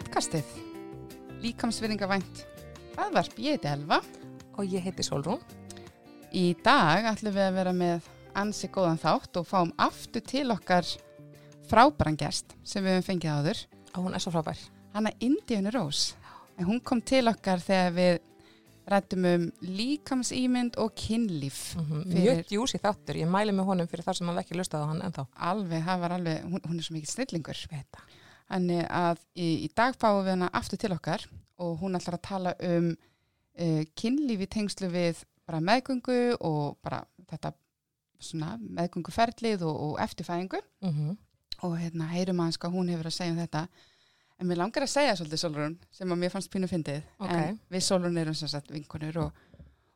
Podcastið. Líkamsvinningavænt. Aðvarp, ég heiti Elva. Og ég heiti Solrún. Í dag ætlum við að vera með ansi góðan þátt og fáum aftur til okkar frábæran gest sem við hefum fengið áður. Og hún er svo frábær. Hanna Indiana Rose. En hún kom til okkar þegar við rættum um líkamsýmynd og kynlíf. Mm -hmm. Mjög djúsi þáttur. Ég mæli með honum fyrir þar sem hann ekki lustaði á hann ennþá. Alveg, það var alveg, hún, hún er svo mikið snillingur. Veta. Þannig að í, í dag fáum við hana aftur til okkar og hún ætlar að tala um uh, kynlífi tengslu við bara meðgöngu og bara þetta svona meðgönguferlið og, og eftirfæðingu Mm -hmm. og hérna heyrum aðeins hvað hún hefur að segja um þetta. En mér langar að segja svolítið Solrún sem að mér fannst pínu fyndið. Ok. En við Solrún erum sem sagt vinkonur og,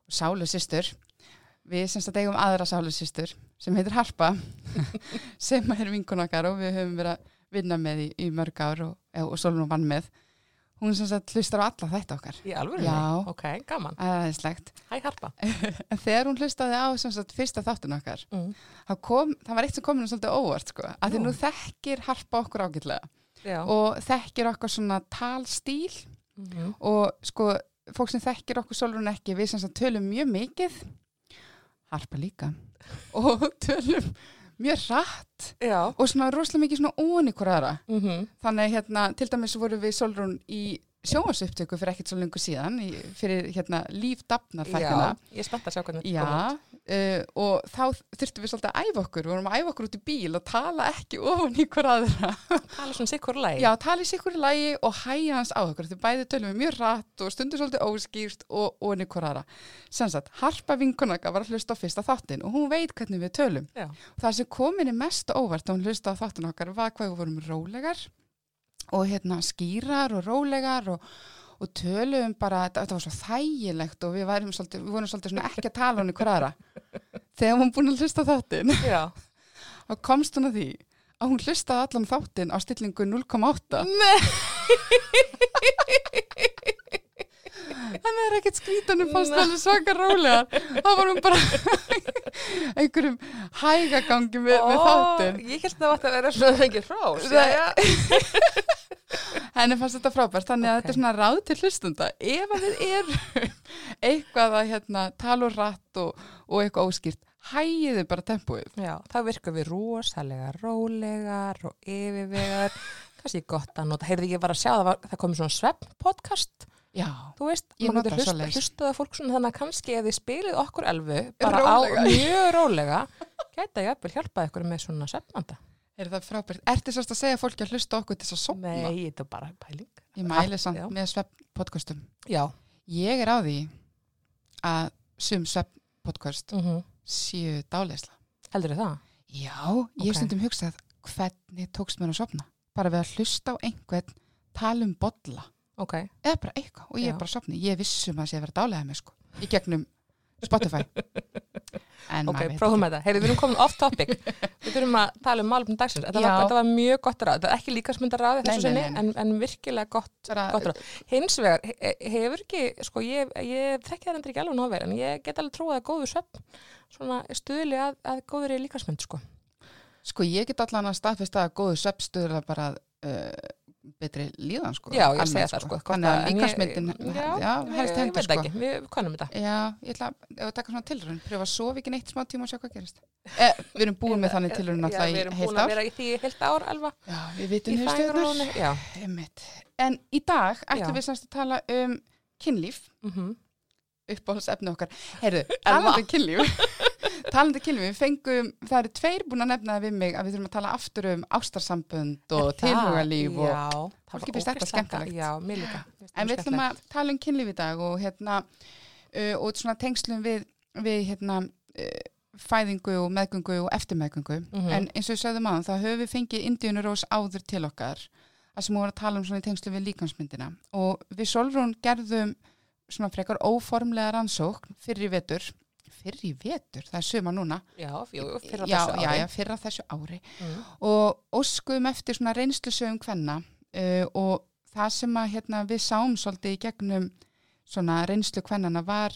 og sálu systur. Við sem sagt eigum aðra sálu systur sem heitir Harpa sem er vinkon okkar og við höfum verið að vinna með í, í mörg ár og, og Solrún vann með. Hún sem sagt hlustar á alla þetta okkar. Í alveg? Já. Ok, gaman. Aðeinslegt. Hæ Harpa. En þegar hún hlustaði á sem sagt fyrsta þáttun okkar, Mm. það, kom, það var eitt sem kom henni svolítið óvart sko. Að því Nú. þekkir Harpa okkur ágætlega og þekkir okkur svona talstíl Mm og sko fólk sem þekkir okkur Solrún ekki við sem sagt tölum mjög mikið harpa líka og tölum mjög rætt og svona rosalega mikið svona ón ykkur aðra Mm -hmm. þannig hérna til dæmis voru við Solrún í sjónvarsuptöku fyrir ekkert svo lengur síðan í, fyrir hérna lífdafnar Já. þættina Ég er spennt að sjá hvernig Já, uh, og þá þurftum við svolítið að æfa okkur, við vorum að æfa okkur út í bíl og tala ekki ofan í hver aðra Tala svona sikkur læg. Já, tala í sikkur í lægi og hæja hans á okkur. Þau bæði tölum við mjög rætt og stundur svolítið óskýrt og onni hver aðra. Sem sagt, Harpa vinkonaka var að hlusta á fyrsta þáttin og hún veit hvernig við tölum. Já. Það sem komin er mest óvart og hérna skýrar og rólegar og, og tölum bara, þetta, var svo þægilegt og við, svolítið, við vorum svolítið ekki að tala onni hver aðra. Þegar hún búin að hlusta á þáttin Já. og komst hún að því að hún hlustaði allan þáttin á stillingu 0,8 Þannig er ekkert skrítanum fannst alveg svaka rólega þá var hún bara einhverjum hægagangi með, með þáttin Ég held að það var að vera svona. Já, já. henni fannst þetta frábært þannig að Ok. þetta er svona ráð til hlustunda ef að við erum eitthvað að hérna, tala og rætt og, og eitthvað óskýrt hægiðu bara tempóið Já, þá virkum við rosalega rólegar og yfirvegar. Kannski gott að nota. Heyrði ég var að sjá það, var, það komið svona svepp podcast. Já, Þú veist, Ég maður getur hlust, svoleiðis. hlustað að fólk svona þannig að kannski ef þið spilið okkur elfu bara Rólega. á mjög rólega gæta ég að hjálpa ykkur með svona svefnanda. er það frábært Ertu sérst að segja fólki að hlusta okkur til þess að sopna? Nei, þetta er bara pæling. Ég mæli Já. samt með svepp podcastum. Já. Ég er á því að sum svepp podcast Mm séu dáleisla. Heldur það? Já, ég hef Ok. stundum hugsað hvernig tókst mér að sopna. Bara við að hlusta á einhvern tala um bolla Ok. eða bara eitthvað og ég er bara að sopna. Ég er vissum að sé að vera dálega með sko í gegnum Spotify. En Ok, prófum þetta. Heyrðu, við erum komin off topic. við þurfum að tala um málum dagsins. Þetta var, þetta var mjög gott ráð. Þetta er ekki líkasmyndar ráð þessu nei. en, en virkilega gott, gott ráð. Hins vegar, he, hefur ekki, sko, ég, ég þekki það endur ekki alveg nóg vel, en ég get alveg trúið að góðu svepp svona stuðli að, að góður í líkasmynd, sko. Sko ég get allan að staðfesta að góðu sveppstöður er bara uh, betri líðan sko. Já, ég almennt, segja það, sko. Þannig að ég- líkansmyndin, Já, já, helst ég, hendur veit sko. ekki, við kannum þetta. Já, ég ætla að- taka svona tilraun, pröfa að sofa ekki neitt smá tíma og sjá hvað gerist. Eh, við erum búin með þannig Já, alltaf við í erum heilt búin að ár. vera í því heilt ár, Elva, Já, við vitum. Já. Einmitt. En í dag ætlum Já. við semst að tala um kynlíf, Mm uppáhalds efni okkar. Heyrðu, talandi um kynlíf, talandi um kynlíf, við fengum, það eru tveir búin að nefna það við mig að við þurfum að tala aftur um ástarsambönd og tilhugalíf og það Fólki finnst þetta skemmtilegt. Já, mér líka. En við ætlum að tala um kynlíf í dag og hérna uh, og svona tengslum við, við hérna uh, fæðingu og meðgöngu og eftirmeðgöngu Mhm. en eins og við sögðum aðan þá höfum við fengið Indiunurós áður til okkar að sem voru að tala um svona í tengslum við líkansmyndina og við Solrún gerðum svona frekar óformlega rannsókn fyrir í vetur fyrir í vetur, það er suma núna Já, jú, fyrir já, þessu já, já, fyrir þessu ári Mm. og óskuðum eftir svona reynslusögum hvenna uh, og það sem að hérna, við sáum svolítið í gegnum svona reynslu hvennana var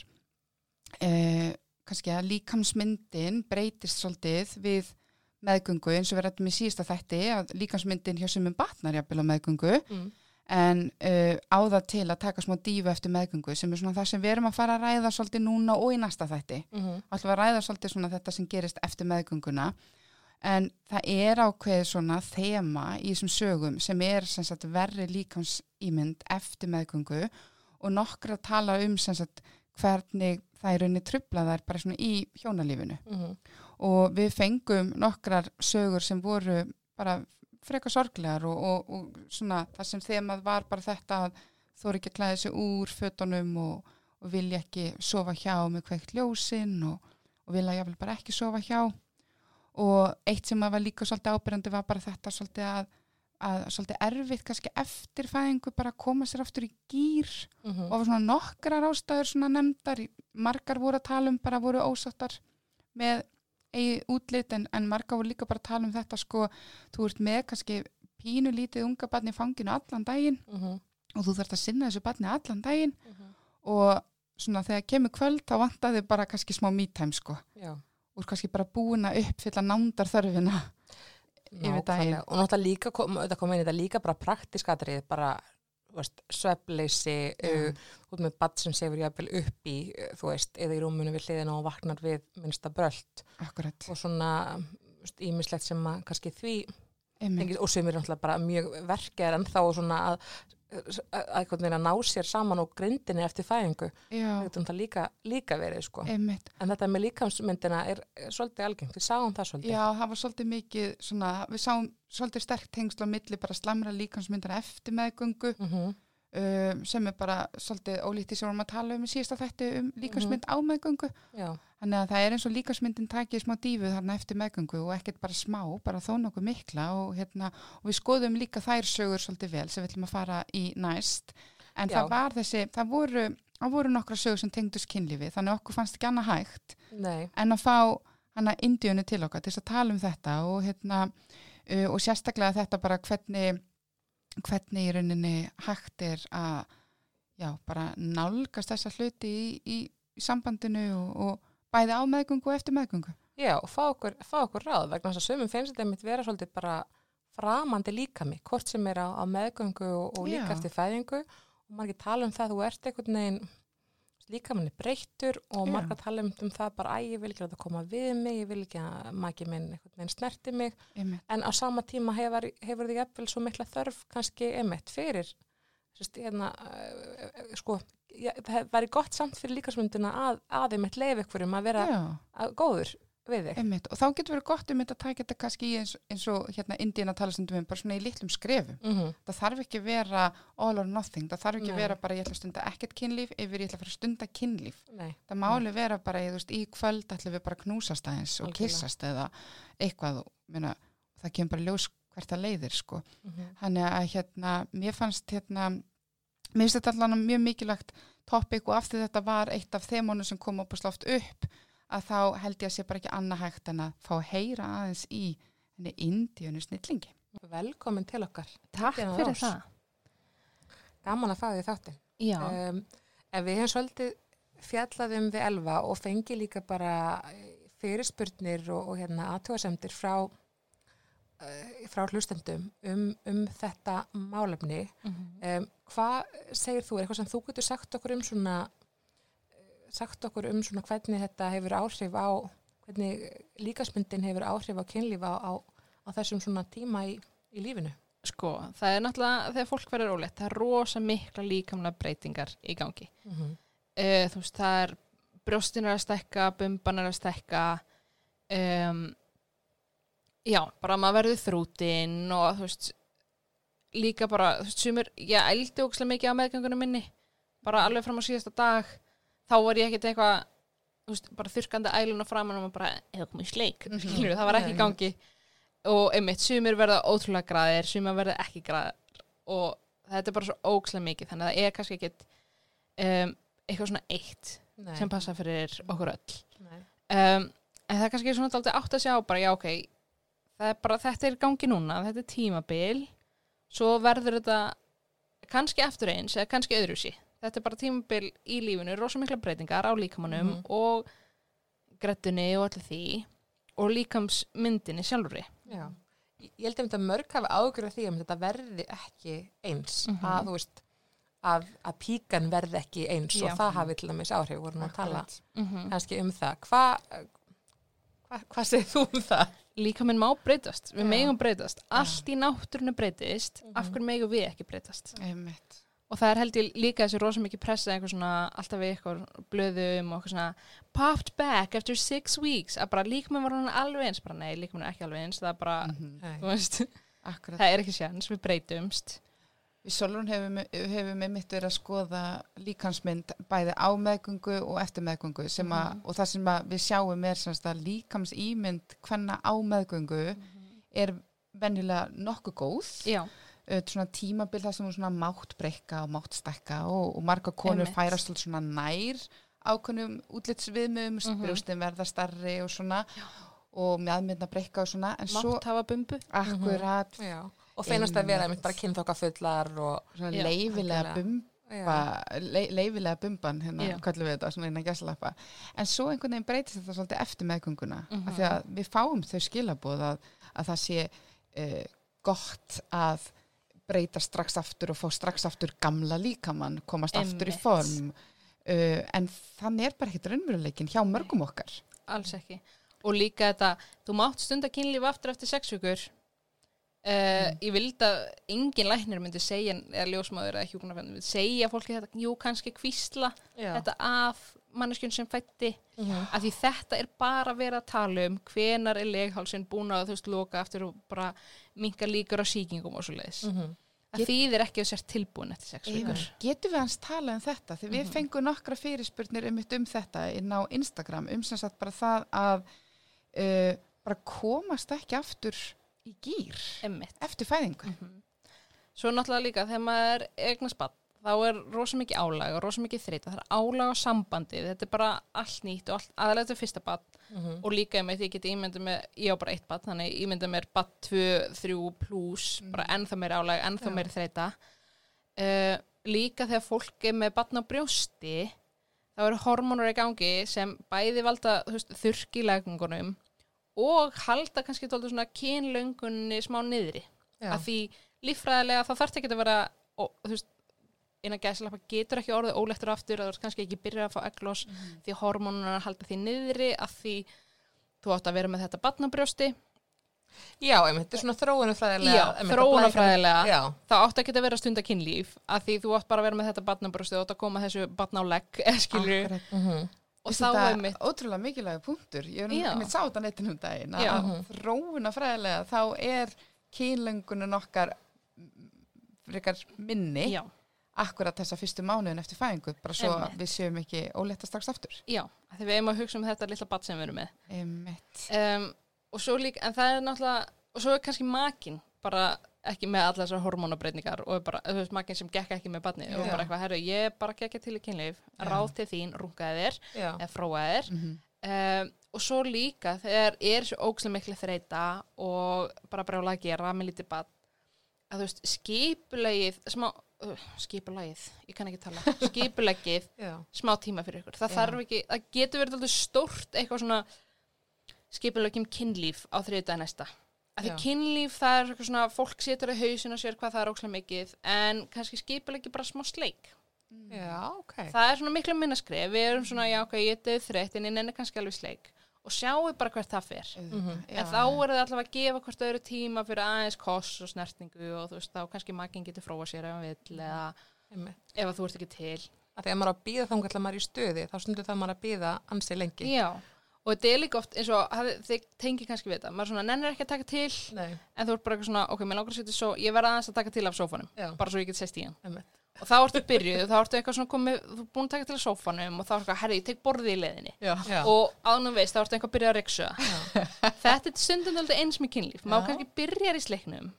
uh, kannski að líkamsmyndin breytist svolítið við meðgöngu eins og við rættum í síðasta þætti að líkansmyndin hjá sumum batnar jafnvel á meðgöngu mm. En uh, á það til að taka smá dífu eftir meðgöngu sem er svona það sem við erum að fara að ræða svolítið núna og í næsta þætti. Mm alltaf að ræða svolítið svona þetta sem gerist eftir meðgönguna en það er ákveðið svona þema í þessum sögum sem er sagt verri líkamsýmynd eftir meðgöngu og nokkra tala um sagt hvernig það er raunni trublaðar bara svona í hjónalífinu. -hmm. og við fengum nokkrar sögur sem voru bara frekar sorglegar og, og, og svona það sem þemað var bara þetta að eru ekki að klæða sig úr fötunum og, og vilja ekki sofa hjá með kveikt ljósin og, og vilja jáfnvel bara ekki sofa hjá og eitt sem var líka svolítið ábyrjandi var bara þetta svolítið að, að svolítið erfitt kannski eftir fæðingu bara að koma sér aftur í gýr Mhm. og það var svona nokkrar ástæður svona nefndar, margar voru að tala um bara voru ósáttar með eigi útlit en, en margar voru líka bara að tala um þetta sko, þú ert með kannski pínu lítið unga barni fanginu allan daginn Mhm. og þú þarft að sinna þessu barni allan daginn Mhm. og svona þegar kemur kvöld þá vantaði bara kannski smá me-time sko Já. og kannski bara búin að uppfylla nándar þörfina Yfir daginn. Og náttúrulega líka kom, kom inn líka bara praktisk atrið bara svefleysi uh, út með badd sem sefur jafnvel upp í uh, þú veist, eða í rúmunu við hliðina og vaknar við minnsta brölt. Akkurat, og svona ímislegt sem að kannski því tengist, og sem er náttúrulega bara mjög verkjar en þá svona að að, ná sér saman og grindinni eftir fæðingu, náttúrulega líka, líka verið sko, en þetta með líkamsmyndina er svolítið algengt, við sáum það svolítið. Já, það var svolítið mikið svona, við sáum svolítið sterkt tengsl á milli bara slamra líkansmyndar eftir meðgöngu Mhm. um, sem er bara svolítið ólítið sem við vorum að tala um í síðasta þætti um líkansmynd á meðgöngu. Já, þannig að það er eins og líkansmyndin takið smá dífu þarna eftir meðgöngu og ekkert bara smá bara þó nokkuð mikla og, hérna, og við skoðum líka þær sögur svolítið vel sem við ætlum að fara í næst en Já. það var þessi, það voru það voru nokkra sögur sem tengdust kynlífi þannig okkur fannst ekki annað hægt nei, en að fá hana indíunni til okkar til þess að tala um þetta og hérna uh, og sérstaklega þetta bara hvernig hvernig í rauninni hægt er að já, bara nálgast þessa hluti í, í, í sambandinu og, og bæði á meðgöngu og eftir meðgöngu já, og fá okkur, fá okkur ráð vegna þess að sömum finnst þetta mitt vera svolítið bara framandi líkami, hvort sem er á, á meðgöngu og, og líka Já. eftir fæðingu og margir tala um það, þú ert einhvern veginn líkaminni breyttur og Já. margir tala um, um það bara, æ, ég vil ekki láta koma við mig, ég vil ekki að maki minn snerti mig Einmitt. en á sama tíma hefur, hefur þið jafnvel svo mikla þörf kannski emitt fyrir sérst, hérna, uh, sko ja, það væri gott samt fyrir líkasmyndina að, að emitt leif ykkurum að vera að, góður við þig einmitt. og þá getur verið gott um þetta að taka þetta kannski eins, eins og hérna Indíana tala stundum um bara svona í litlum skrefum mm -hmm. það þarf ekki að vera all or nothing það þarf ekki að Nei. vera bara ég ætla að stunda ekkert kynlíf yfir ég ætla að fara að stunda kynlíf Nei, það máli vera bara þú veist, í kvöld ætlum við bara að knúsast aðeins og Algjörlega. kissast eða eitthvað meina, það kemur bara ljós hvert það leiðir sko. mm -hmm. þannig að hérna, mér fannst hérna, mér finnst þetta allan mjög mikilvægt topic og af því þetta var eitt af þeimónu sem kom upp og sláft upp að þá held ég að sé bara ekki annað hægt en að fá að heyra aðeins í henni indíunu snillingi Velkomin til okkar Takk Díana fyrir Rós. það. Gaman að fá því þáttin Já, um, En við hefum svolítið fjallaðum við Elva og fengi líka bara fyrirspurnir og, og hérna aðtjóðasemdir frá frá hlustendum um, um þetta málefni Mhm. um, hvað segir þú, er eitthvað sem þú getur sagt okkur um svona eh, sagt okkur um svona hvernig þetta hefur áhrif á hvernig líkasmyndin hefur áhrif á kynlífa á, á, þessum svona tíma í, í lífinu sko, það er náttúrulega þegar fólk verður óleitt, það er rosa mikla líkamlega breytingar í gangi. mm -hmm. Uh, þú veist, það er brjóstin er að stekka, bumban er að stekka, um, já, bara maður verður þrútin og þú veist, líka bara, þú veist, sumir, ég ældi ókslega mikið á meðgöngunum minni, bara alveg fram á síðasta dag, þá var ég ekkert eitthvað, þú veist, bara þurrkandi ælun og framan og maður bara, eða komið sleik, Mhm. skilur það var ekki í gangi. Og einmitt, sumir verða ótrúlega graðir, sumir verða ekki graðir. Og þetta er bara svo ókslega mikið, þannig að það er kannski ekkit um, eitthvað svona eitt Nei, sem passa fyrir okkur öll. Um, en það er kannski svona alltaf átt að sjá bara já ok er bara þetta er gangi núna, þetta er tímabil svo verður þetta kannski eftir eins eða kannski öðruvísi þetta er bara tímabil í lífinu, rosa mikla breytingar á líkamannum Mhm. og grettunni og allir því og líkamsmyndinni sjálfri. Já. Ég held að mörg hafi ágjörð því að þetta verði ekki eins Mhm. að þú veist að, að píkan verði ekki eins Já. og það hafi til dæmis áhrif voru nú að tala. Mm kannski um það. Hvað hva, hva segir þú um það? Líkaminn má breytast, við Já. megum breytast. Allt í náttúrunu breytist, Mhm. af hverju megum við ekki breytast? Einmitt. Og það er held ég líka þessi rosa mikið pressa eitthvað svona, alltaf við eitthvað blöðum og eitthvað svona popped back after six weeks, að bara líkaminn var hann alveg eins, bara nei, líkaminn er ekki alveg eins, það er bara, Mhm. Nei. þú veist, Akkurat. það er ekki sjans, við breytumst. Við Solon hefum, hefum einmitt verið að skoða líkansmynd bæði á meðgöngu og eftir meðgöngu sem að, Mhm. og það sem að við sjáum er semst að líkamsýmynd hvenna á meðgöngu er venjulega nokkuð góð. Já, uh, svona tímabil þar sem svona mátt breyka og mátt stekka og, og marga konur Einmitt. færast svona nær ákveðnum útlitsviðmum, mm Mhm. brjóstin verða starri og svona og mjadmyndna breyka og svona en svo mátt hafa bumbu. akkurat Já. Og finnast að vera einmitt bara kynþokka fullar og leifilega bumba le, leifilega bumban hérna, kallum við þetta, svona innan gæslappa en svo einhvern veginn breytist þetta svolítið eftir meðgönguna Mhm. af því að við fáum þau skilaboð að, að það sé uh, gott að breyta strax aftur og fá strax aftur gamla líkamann, komast aftur í Einmitt. form uh, en þannig er bara ekkert raunveruleikin hjá mörgum okkar Alls ekki. Og líka þetta, þú mátt stunda kynlíf aftur eftir sex vikur. Uh, Ég vildi að engin læknir myndi segja, eða ljósmáður eða hjúknarfendur myndi segja fólki þetta, jú kannski kvísla Já. þetta af manneskjun sem fætti Mhm. af því þetta er bara að vera að tala um hvenar er leghálsinn búin að þú veist loka aftur og bara minka líkur á sýkingum og svo leiðis. Mhm. Það þýðir ekki að sér tilbúin eftir sex vikur. Getum við hans tala um þetta? Þegar við Mhm. fengum nokkra fyrirspurnir um, um þetta inn á Instagram um sem sagt bara það að uh, bara komast ekki aftur í gýr eftir fæðingu. Mhm. Svo náttúrulega líka þegar maður eignast bann þá er rosa mikið álag og rosa mikið þreita. Það er álag á sambandið. Þetta er bara allt nýtt og allt, aðalega þetta er fyrsta bann Mhm. og líka með því ég geti ímyndað með, ég á bara eitt bann, þannig ég ímyndað mér bann 2, 3 pluss, bara ennþá meira álag, ennþá Já. meira þreita. Uh, líka þegar fólk er með bann á brjósti, þá eru hormónur í gangi sem bæði valda veist, þurrki í legungunum og halda kannski tóldu svona kynlöngunni smá niðri. Já. Að því líffræðilega þá þarf ekki að vera, og, þú veist, innan gæðslappa getur ekki orðið óleittur aftur, það er kannski ekki byrjað að fá eglós því hormónunar halda því niðri að því þú átt að vera með þetta batnabrjósti Já, einmitt, þetta er svona þróunafræðilega Já, að Já, þá átt ekki að vera stunda kynlíf að því þú átt bara að vera með þetta batnabrjósti og átt að koma þessu batna á legg skilur, Akkurat. Mhm. Og þá er mitt ótrúlega mikilvæg punktur. Ég er Já. einmitt sá þetta nettin um daginn að að þróuna fræðilega þá er kynlöngunin okkar frekar minni já, akkurat þessa fyrstu mánuðin eftir fæðingu bara svo Einmitt. við séum ekki ólétta strax aftur. já, því við erum að hugsa um þetta lilla bat sem við erum með um, og svo líka, en það er náttúrulega og svo er kannski makin bara ekki með allar þessar hormónabreitningar og bara, þú veist, makin sem gekk ekki með batni og bara eitthvað, herru, ég bara gekk til í kynlíf Já. ráð til þín, rungaði þér eða fróaði þér. Mm um, og svo líka þegar er svo ógslega miklu þreita og bara brjála að gera með lítið bad að þú veist, skipulegið smá, uh, skipulegið ég kann ekki tala, skipulegið smá tíma fyrir ykkur, það Já. þarf ekki það getur verið stórt eitthvað svona skipulegjum kynlíf á þriðdag næsta að því Já. kynlíf það er eitthvað svona fólk setur í hausin og sér hvað það er ógslega mikið en kannski skipulegji bara smá sleik já, ok. það er svona miklu minna skref við erum svona, já ok, ég er döð þreytt en ég nenni kannski alveg sleik og sjáu bara hvert það fer Mhm. en þá er það allavega að gefa hvort öðru tíma fyrir aðeins koss og snertningu og þú veist, þá kannski makinn getur fróa sér ef hann vill eða Einmitt. ef að þú ert ekki til Að því að maður á að býða þá að maður í stuði, þá stundur það maður að býða ansi lengi. Já, og þetta er líka oft eins og þið tengi kannski við þetta, maður svona nennir ekki að taka til Nei, en þú ert bara eitthvað svona, ok, mér langar að setja svo ég verð aðeins að taka til af sófanum, já, bara svo ég get sest í hann. Einmitt. og þá ertu byrjuð, þá ertu eitthvað svona komið þú er búin að taka til af sófanum og þá er eitthvað, herri, ég tek borðið í leiðinni. Já, og ánum veist, þá ertu eitthvað að byrja að reksa þetta er stundum alltaf eins með kynlíf. Maður kannski byrjar í sleiknum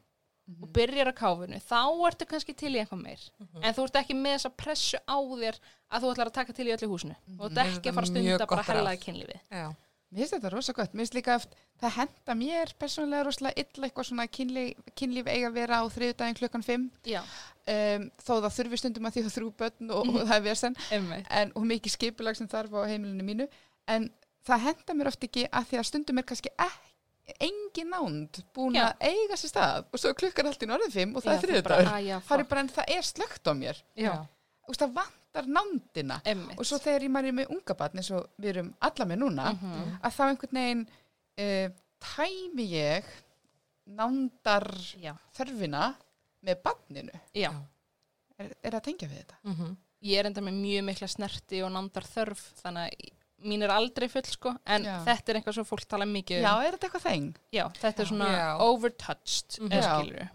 og byrjar á káfinu, þá ertu kannski til í eitthvað meir, en þú ert ekki með þessa pressu á þér að þú ætlar að taka til í öllu húsinu. Og þú ert ekki að fara að mjög stunda bara gott ráð. hellaði kynlífið. Já. Mér finnst þetta rosa gott. Mér finnst líka að það henda mér persónulega rosalega illa eitthvað svona kynlíf, kynlíf eiga að vera á þriðudaginn klukkan 5 Já, um, þó það þurfi stundum að því það þrjú börn og, og það er versen en, og mikið skipulag sem þarf á heimilinu mínu. En það henda mér oft ekki að því að stundum er kannski ekki engin nánd búin Já. að eiga sér stað og svo klukkar allt í norðið fimm og það Já, er þú þriðið bara, dagur "Ah, já, það er fuck." bara en það er slögt á mér veist, það vantar nándina emmitt. og svo þegar ég er með unga barn eins og við erum alla með núna Mhm. að þá einhvern veginn uh, tæmi ég nándar Já, þörfina með barninu já. er, er að tengja við þetta? Mhm. Ég er enda með mjög mikla snerti og nándar þörf, þannig að mín er aldrei full, sko, en Já. þetta er eitthvað svo fólk tala mikið um. Já, er þetta eitthvað þeng? Já, þetta er svona Já. overtouched, Mhm. mm skilur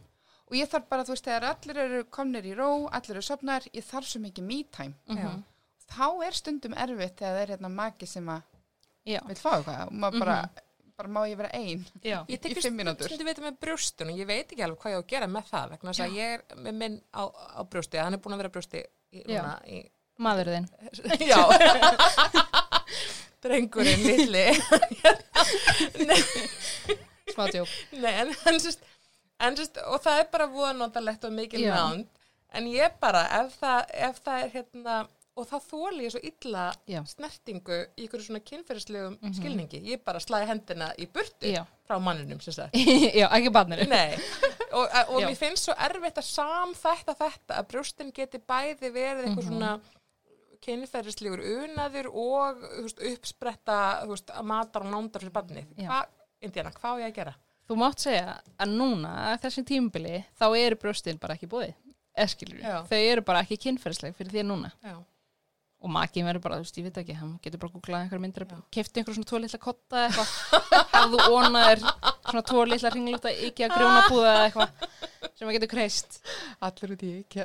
Og ég þarf bara, þú veist, þegar allir eru komnir í ró, allir eru sopnar, ég þarf svo mikið me time. Já. Þá er stundum erfitt þegar það er hérna maki sem að vil fá eitthvað og maður bara, bara má ég vera ein já, Ég í tekist fimm mínútur. stundum vita með brjóstun og ég veit ekki alveg hvað ég á að gera með það vegna þess að ég er með minn á, á brjósti hann er búin að vera brjósti í, í, maður þinn. já drengurinn litli Smá djók. Nei, en, en, sest, en sest, og það er bara voða notalegt og mikil nánd. En ég bara, ef það, ef það er hérna, og það þóli ég svo illa Já. snertingu í ykkur svona kynferðislegum skilningi. Ég bara slæði hendina í burtu Já. frá manninum sem sagt. Já, ekki barnir. Nei, og, og mér finnst svo erfitt að samþætta þetta að brjóstin geti bæði verið eitthvað svona kynferðislegur unaður og veist, uppspretta veist, matar og nándar fyrir barnið. Hvað, Indiana, hvað á ég að gera? Þú mátt segja að núna, að þessum tímubili, þá eru brjóstin bara ekki búið. Eskilur. Þau eru bara ekki kynferðisleg fyrir þér núna. Já. Og makin verður bara, þú veist, ég veit ekki, hann getur bara googlað einhverja myndir, kefti einhver svona tvo litla kotta eða eitthvað, hafðu ónaðir svona tvo litla ringluta ekki að grjóna búða eða eitthvað sem að getur kreist. Allir út í ekki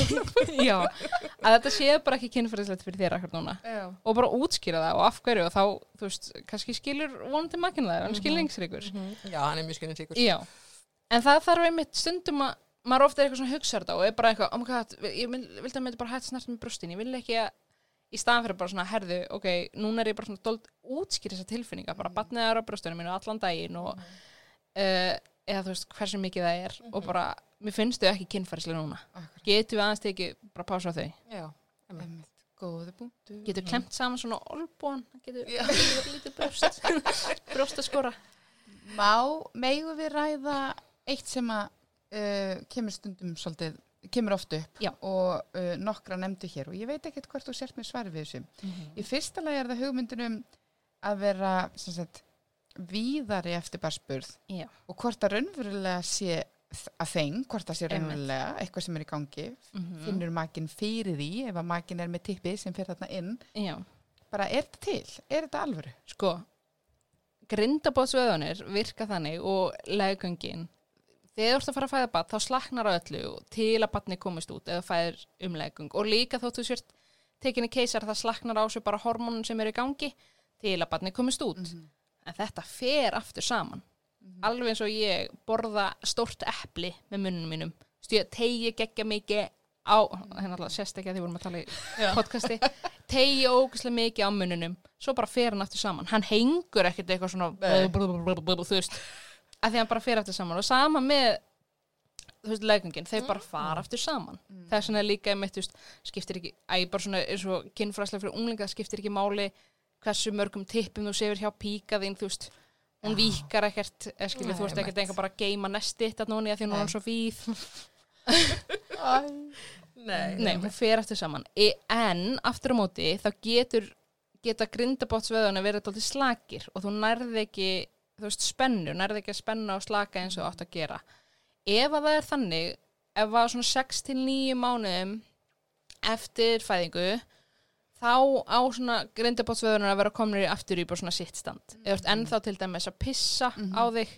Já, að þetta sé bara ekki kynferðislegt fyrir þér akkur núna. Já. Og bara útskýra það og af hverju og þá, þú veist, kannski skilur vonandi makinu það, hann skilningsríkur. Já, hann er mjög. Já, en það þarf einmitt stundum að maður ofta er eitthvað svona hugsar þetta og er bara eitthvað, oh my god, ég vil, vildi að með bara hægt snart með brustin, ég vil ekki að í staðan fyrir bara svona, herðu, ok, núna er ég bara svona dold útskýr þessa tilfinninga, bara batnið er á brustunum mínu allan daginn og uh, eða þú veist hversu mikið það er og bara, mér finnst þau ekki kynfærislega núna getum við aðeins tekið bara pása á þau Já. einmitt. Góði búntu getur klemt saman svona olbúan getur Já. lítið brjóst brjóst að skora Má, megu við ræða eitt sem að uh, kemur stundum svolítið, kemur oft upp Já. og uh, nokkra nefndu hér og ég veit ekkert hvort þú sért með svar við þessu. Í fyrsta lagi er það hugmyndunum að vera sem sagt, víðari eftir bara spurð Já. og hvort það raunverulega sé að þeng, hvort það sé raunverulega eitthvað sem er í gangi, Mhm. finnur makinn fyrir því ef að makinn er með tippi sem fyrir þarna inn, Já. bara er þetta til, er þetta alvöru? sko grindabótsveðunir virka þannig og leggöngin þegar þú ert að fara að fæða bat þá slaknar á öllu til að batni komist út eða fæðir um leggung og líka þóttu sért tekinni keisar það slaknar á sig bara hormónun sem eru í gangi til að batni komist út en þetta fer aftur saman. Alveg eins og ég borða stórt epli með munnum mínum. Ég tegi geggja mikið á hérna alltaf að því vorum að tala í podcasti tegi ógæslega mikið á munnunum svo bara fer hann aftur saman. Hann hengur ekkert eitthvað svona Nei. þú veist að því hann bara fer aftur saman. Og sama með þú veist, leggungin, þeir bara fara aftur saman. Það er svona líka einmitt, þú veist, skiptir ekki æ, bara svona eins og kynfræslega fyrir unglinga skiptir ekki máli hversu mörgum tippum þú sefur hjá píka þín, þú veist hún víkar ekkert, eskilur, Nei, þú veist ekkert einhver bara að geima nesti þetta núna því að hún er svo víð. Nei. Nei, hún fer eftir saman. E, en aftur á móti þá getur geta grindabótsveðuna verið alltaf slakir og þú nærði ekki þú veist spennu, nærði ekki að spenna og slaka eins og þú átt að gera. Ef að það er þannig ef að svona 6 til 9 mánuðum eftir fæðingu þá á svona grindabótsveðunar að vera komnir aftur í bara svona sitt stand. Eða ert ennþá til dæmis að pissa á þig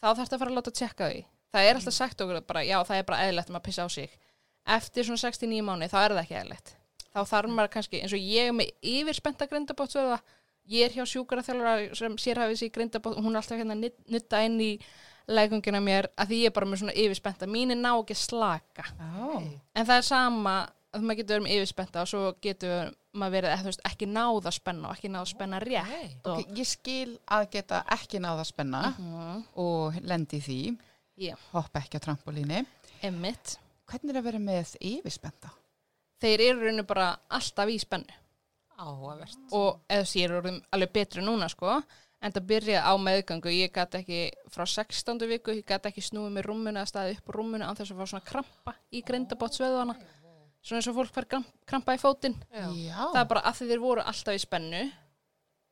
þá þarfst að fara að láta að tjekka því. Það er alltaf sagt okkur bara, já það er bara eðlilegt um að pissa á sig. Eftir svona 69 mánu þá er það ekki eðlilegt. Þá þarf maður kannski, eins og ég er með yfirspenta grindabótsveða ég er hjá sjúkara þjálfara sem sérhafið sér grindabót og hún er alltaf hérna að nut- nutta inn í legungina mér að því ég er bara með svona yfirspenta mín er ná ekki slaka. Já. en það er sama að maður getur verið með yfirspenta og svo getur maður verið veist, ekki náða að spenna og ekki náða að spenna rétt og, Ok, ég skil að geta ekki náða að spenna Mhm. og lendi í því, Já. hoppa ekki á trampolíni. Emmitt, Hvernig er að vera með yfirspenda? þeir eru rauninu bara alltaf í spennu Áhugavert. og eða þessi ég er orðin alveg betri núna sko en það byrjaði á meðgangu ég gæti ekki frá 16. viku ég gæti ekki snúið með rúmunu eða staðið upp á rúmunu án þess að fá svona krampa í grindabótsveðana svona eins og fólk fær kram- krampa í fótinn Já. Já. það er bara að því þeir voru alltaf í spennu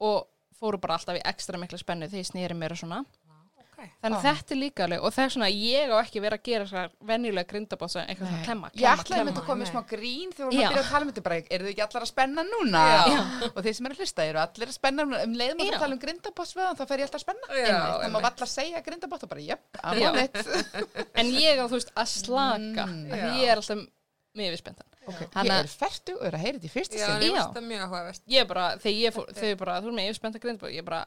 og fóru bara alltaf í ekstra mikla spennu þegar ég snýri mér og svona Ok. þannig að Já. þetta er líka alveg og það er svona ég á ekki verið að gera svona venjulega grindabótsa eitthvað svona klemma, Ég klemma, ætlaði að klemma þetta komið nei. smá grín þegar við vorum Já. að byrja að tala um þetta bara, eru þið ekki allar að spenna núna? Já. Og þeir sem eru að hlusta eru allir að spenna um leiðum að Já. tala um grindabótsveðan þá fer ég alltaf að spenna. Já, má einmitt. valla að segja grindabót og bara, jöpp, Ég veist Mm. ég mjög viðspendan Okay. Ég Hanna- er færtu og er að heyra þetta í fyrsta Já, sinn. ég Já. finnst það mjög áhugavert. ég bara, þegar ég fór, þau bara, þú er með yfirspenta grindabót, ég bara,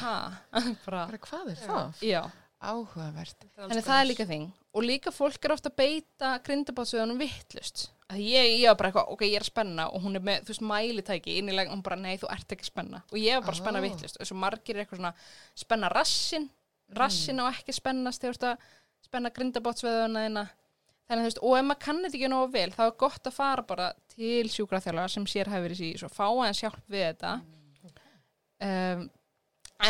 ha, bara, hvað er það? já, Áhugavert. þannig það er líka þing og líka fólk er ofta að beita grindabótsveðunum vittlust, að ég, ég var bara eitthvað, ok, ég er að spenna og hún er með, þú veist, mælitæki innilega, hún bara, nei, þú ert ekki að spenna og ég var bara að spenna Ó. vittlust, og svo margir er eitthvað svona, spenna rassin, rassin á ekki spennast þegar þú ert að spenna grindabótsveðuna þina, þannig þú veist, og ef maður kann þetta ekki nógu vel, þá er gott að fara bara til sjúkraþjálfara sem sér hefur í sí, svo fá aðeins hjálp við þetta. Um,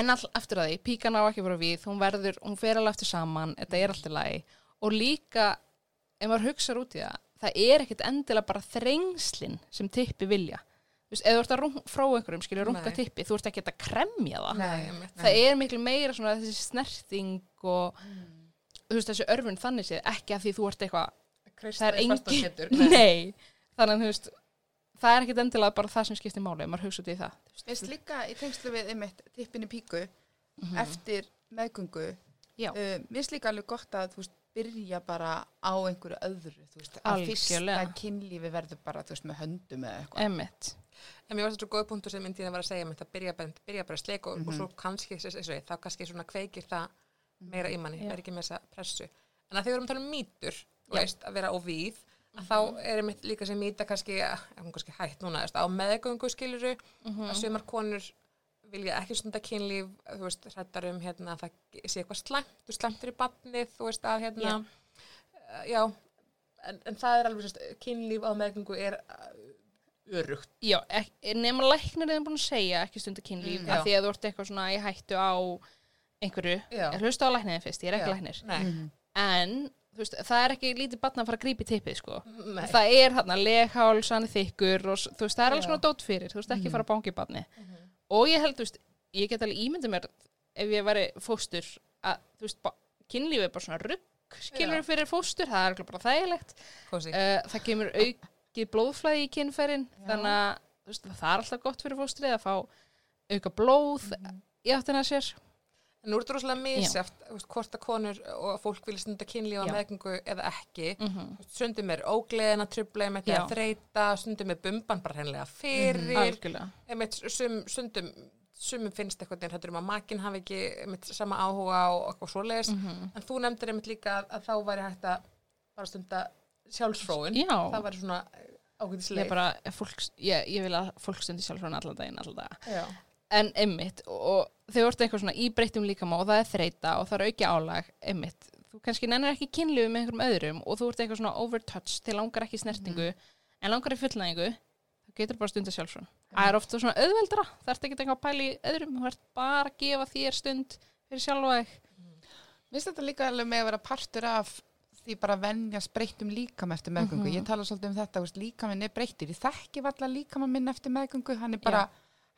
en all, eftir að því píkan á ekki vera við, hún verður hún fer alveg eftir saman, þetta er alltaf lagi. Og líka, ef maður hugsaður út í það það er ekkit endilega bara þrengslin sem tippi vilja. Þú veist, ef þú ert að rung, frá einhverjum skilja runga tippi, þú ert ekki að kremja það. Nei, það er miklu meira svona þessi snerting og þú veist, þessi örfun þannig séð, ekki að því þú ert eitthvað það er engin nei, þannig að þú veist það er ekkit endilega bara það sem skiptir máli maður hugsa út í það þú veist. Líka í tengslu við einmitt tippinni píku Mhm. eftir meðgöngu uh, mér finnst líka alveg gott að þú veist byrja bara á einhverju öðru þú veist, að fyrsta kynlífi verður bara þú veist með höndum eða eitthvað Emmitt, En mér var þetta svo góð punktur sem myndin var að segja að byrja bara, byrja bara að sleika og, Mhm. og svo kannski, eins og ég, þá kannski svona kveikir það meira í manni, það er ekki með þessa pressu. En að því við erum að tala um mýtur, veist, að vera á víð, að þá er einmitt líka sem mýta kannski, að hún kannski hætt núna, veist, á meðgöngu skiluru, Mhm. að sumar konur vilja ekki stunda kynlíf, þú veist, hrættar um hérna að það sé eitthvað slæmt, þú slæmt fyrir barnið, þú veist, að hérna, Já. já, en, en það er alveg, sérst, kynlíf á meðgöngu er uh, örugt. Já, læknir er búin að segja ekki stundu kynlíf Mm, já. því að þú ert eitthvað svona í hættu á einhverju, Já. hlusta á læknirinn fyrst, ég er ekki Já. læknir Nei, Mhm. en veist, það er ekki lítið batna að fara að grípa í tippið sko. nei. það er þarna legháls, hann er þykkur og veist, það er alls Já. svona dót fyrir þú veist, ekki Mhm. fara að í batni Mhm. og ég held, þú veist, ég get alveg ímyndið mér ef ég væri fóstur að, þú veist, ba- kynlíf er bara svona rugg skilur fyrir fóstur, það er örugglega bara þægilegt uh, það kemur aukið blóðflæði í kynfærin Já. þannig að veist, það er alltaf gott fyrir fóstrið að fá auka blóð í áttina að sér En nú er þetta rosalega misjátt, hvort að konur og fólk vilja stunda kynlíf á Já. meðgöngu eða ekki. mm -hmm. Stundum er ógleðina, með Já. að þreita, stundum er bumban bara hreinlega fyrir. algjörlega Einmitt, sum, stundum, sumum finnst eitthvað nefn, hættur um að makinn hafi ekki einmitt, sama áhuga og eitthvað svoleiðis. mm En þú nefndir einmitt líka að, að þá væri hægt að bara stunda sjálfsfróun. já, Það væri svona ég, ef fólk, ég, ég vil að fólk stundi sjálf frá allan daginn Já. En einmitt og, þau vortu eitthvað svona í breyttum líkama og það er þreita og það er auki álag einmitt, þú kannski nennir ekki kynlífi með einhverjum öðrum og þú ert eitthvað svona overtouch til langar ekki snertingu en langar í fullnæðingu þá getur bara stunda sjálfsvon það er ofta svona auðveldra, það ert ekki eitthvað í öðrum, þú ert bara að gefa þér stund fyrir sjálfa þig. Mér finnst þetta líka alveg með að vera partur af því bara að venjast breyttum líkam eftir meðgöngu. Mhm. Ég tala svolítið um þetta, þú líkaminn er breyttir. Ég þekki valla líkamann minn eftir meðgöngu, hann er bara,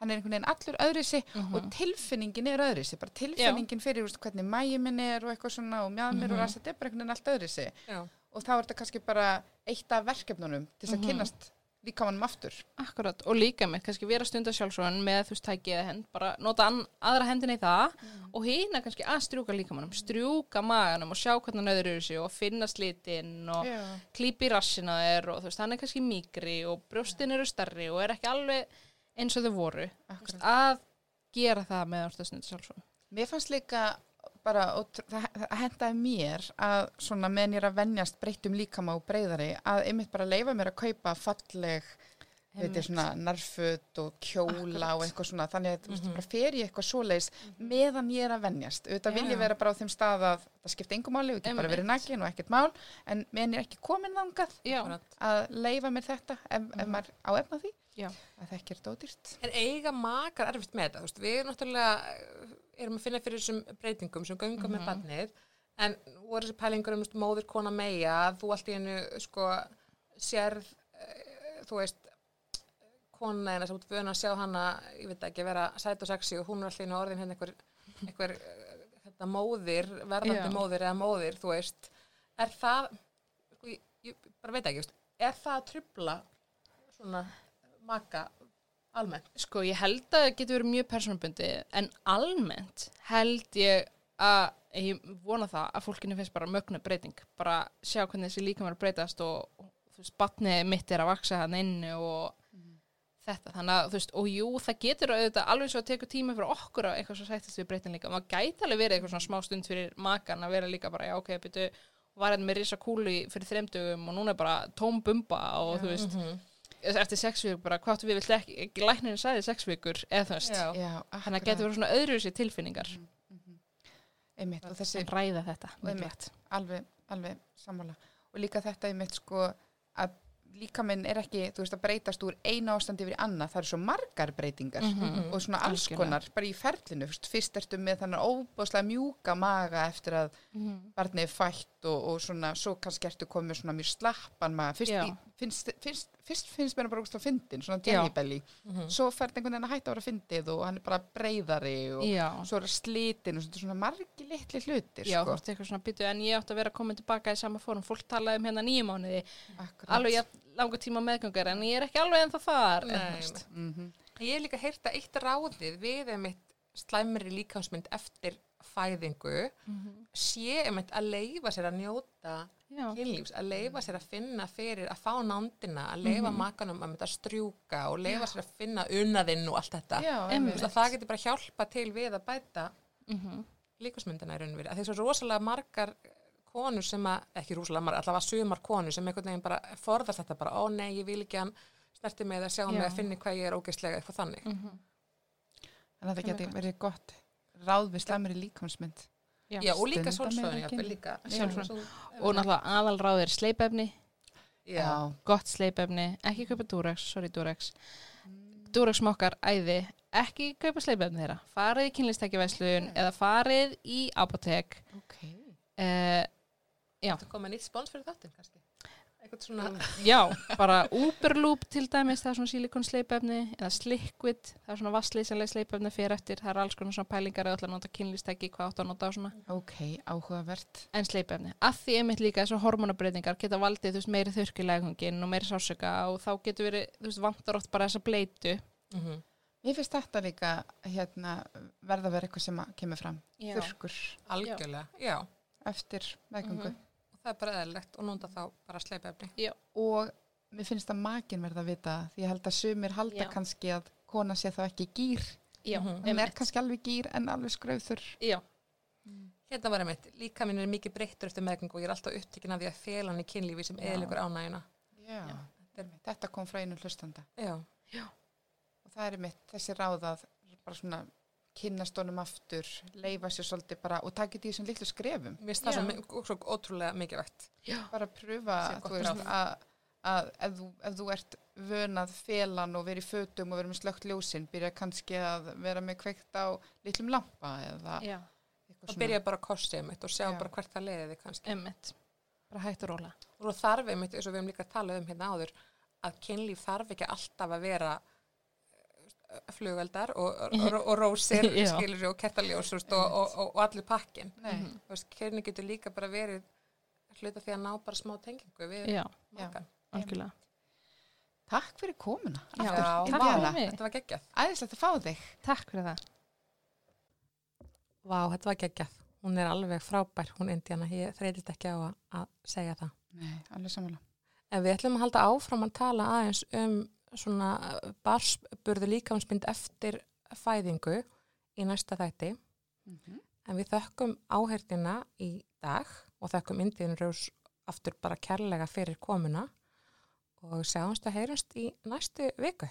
hann er einhvern veginn allur öðrisi Mhm. og tilfinningin er öðrisi. Bara tilfinningin fyrir, þú veist, hvernig mægi minn er og eitthvað svona og mjöðmir Mhm. og ræst, þetta er bara einhvern veginn allt öðrisi. Já. Og þá er þetta kannski bara eitt af verkefnunum til þess að Mhm. kynnast líkamannum aftur. Akkurat, og líka með kannski vera stundar sjálfsvon með þú veist tækið eða hend, bara nota aðra hendina í það og hina kannski að strjúka líkamannum, strjúka maganum og sjá hvernig nöður eru sig og finna slitinn og Já. klípi rassina þér og þú veist, hann er kannski mýgri og brjóstin eru starri og er ekki alveg eins og þau voru. Veist, að gera það með stundar sjálfsvon. Mér fannst líka bara, það, það hendaði mér að svona meðan ég er að venjast breyttum líkama og breyðari að einmitt bara leifa mér að kaupa falleg veit ég svona narfut og kjóla og eitthvað svona þannig að veist Mhm. bara fer ég eitthvað svoleiðis meðan ég er að venjast auðvitað vil ég vera bara á þeim stað að það skipta engum máli, við getum bara verið nakin og ekkert mál en meðan ég er ekki komin þangað Já, Akkurat. að leifa mér þetta ef, ef Mhm. maður á efna því Já. að það ekki er dódýrt En eiga makar erfitt með þetta, þú veist, við erum náttúrulega, erum að finna fyrir þessum breytingum sem göngum með barnið, en voru þessi pælingur um þú móðir kona meia, þú allt í hennu, sko, sérð, eh, þú veist, kona eina sem út vöna að sjá hana, ég veit ekki, vera sæt og sexy og hún er allir í orðin hérna einhver, einhver þetta móðir, verðandi Já. móðir eða móðir, þú veist, er það, sko, ég, ég bara veit ekki, þú er það að trubla svona maka almennt? Sko, ég held að það getur verið mjög persónubundi en almennt held ég að ég vona það að fólkinu finnst bara mögnu breyting. Bara sjá hvernig þessi líka maður breytast og, og batnið mitt er að vaksa hann inni og þetta, þannig að þú veist, og jú, það getur auðvitað alveg svo að teku tíma fyrir okkur að eitthvað svo sættist við breytin líka, maður gæti alveg verið eitthvað svona smá stund fyrir makan að vera líka bara, já, ok, byrju var hérna með risa kúli fyrir þreimdugum og núna er bara tóm bumba og þú veist, eftir sex vikur bara, hvað áttu við vilt ekki, ekki læknirinn sagði sex vikur, eða þú veist, þannig að getur verið svona öðruvísi tilfinningar. Einmitt og þessi ræða þetta einmitt, alveg, alveg sammála. Og líka þetta einmitt sko að líka minn er ekki, þú veist, að breytast úr eina ástandi yfir í annað, það eru svo margar breytingar og svona alls konar bara í ferlinu, fyrst, fyrst ertu með þannig óbáslega mjúka maga eftir að barnið er fætt og, og svona, svo kannski ertu komið svona mjög slappan maga, fyrst, í, finnst, fyrst, fyrst finnst mér bara ógustlega fyndin, svona Já. jellybelly svo fer einhvern veginn að hætta að vera fyndið og hann er bara breyðari og Já, svo er slitin og svona, svona margi litli hlutir já, þú sko. veist eitthvað svona byttu en ég átti að vera að koma tilbaka í sama fórum. Fólk talaði um hérna nýjum mánuði. Akkurat. alveg jafn langa tíma meðgöngar en ég er ekki alveg ennþá þar en, Nei, þú veist, Mhm. Ég hef líka heyrt að eitt ráðið við einmitt slæmri líkansmynd eftir fæðingu sé einmitt að leifa sér að njóta kynlífs, að leifa sér að finna fyrir að fá nándina, að leifa makanum að að strjúka og leifa sér að finna unaðinn og allt þetta. Já, að það getur bara hjálpa til við að bæta mhm, líkansmyndina í raun og verið. Því svo rosalega margar konur sem að, ekki rosalega margar, allavega sumar konur sem einhvern veginn bara forðast þetta bara, ó nei, ég vil ekki hann snerti mig eða sjá mig að finni hvað ég er ógeðslega eitthvað þannig. mhm, En þetta geti verið gott ráð við slæmri líkamsmynd. já. Já, og líka meira já, líka. Sjálfsvörn. og náttúrulega aðalráð er sleipefni. Já, gott sleipefni, ekki kaupa Durex sorry Durex. Durex mokkar æði, ekki kaupa sleipefni þeirra. Farið í kynlistækjavæslun eða farið í apotek Ok. uh, það komið nýtt spons fyrir þáttin kannski. Eitthvað svona, Já, bara Uberloop til dæmis, það er svona silikon sleipefni eða Sliquid, það er svona vasslýsanlega sleipefni fyrir eftir, það er alls konar svona pælingar eða ætla að nota kynlistæki, hvað átt að nota og svona Ok, áhugavert. en sleipefni, að því einmitt líka þessar hormonabreitingar geta valdið, þú veist, meiri þurrkilegungin og meiri sásöka og þá getur verið, þú veist, vantar oft bara þessa bleitu mm Mér finnst þetta líka hérna, verða að vera eitthvað sem að kemur fram. Já. Þurrkur algjörlega, já. eftir meðgöngu. Mhm. Og það er bara eðlilegt og nota þá bara sleipefni. Og mér finnst að makin verða að vita það, því ég held að sumir halda Já. kannski að kona sé þá ekki gýr. Já, Mhm. Hún er kannski alveg gýr en alveg skrauður. Já, Hérna var einmitt, líka minn er mikið breyttur eftir meðgöngu og ég er alltaf upptekinn af því að fela hann í kynlífi sem Já. eðlikur ánægina. Já. Þetta kom frá einu hlustanda. Já. Og það er mitt þessi ráð að bara svona kynnast honum aftur, leifa sér svolítið bara og taka því sem litlu skrefum. Mér finnst það Já. svo, svo ótrúlega mikilvægt. bara pröfa gott þú veist, ráð. að, að ef, þú, ef þú ert vönað felan og verið í fötum og verið með slögt ljósin byrja kannski að vera með kveikt á litlum lampa eða já, eitthvað Og byrja bara að kosti einmitt og sjá Já. bara hvert það leiði þig kannski. einmitt bara hægt og róla Og þarf einmitt, eins og við hefum líka talað um hérna áður, að kynlíf þarf ekki alltaf að vera flugeldar og, og, og rósir, Já. skilur og veist, og, og, og, og allir pakkin. Veist, kynlíf getur líka bara verið hluta því að ná bara smá tengingu við já, algjörlega Takk fyrir komuna Já, takk fyrir mig. Þetta var geggjað. Æðislegt að fá þig takk fyrir það Vá, þetta var geggjað. Hún er alveg frábær, hún Indiana. Ég þreytist ekki á að, að segja það. Nei, alveg samanlega En við ætlum að halda áfram að tala aðeins um svona barsburðu líkamsmynd eftir fæðingu í næsta þætti. En við þökkum áherdina í dag og þökkum Indiðin Rós aftur bara kærlega fyrir komuna og sjáumst að heyrumst í næstu viku.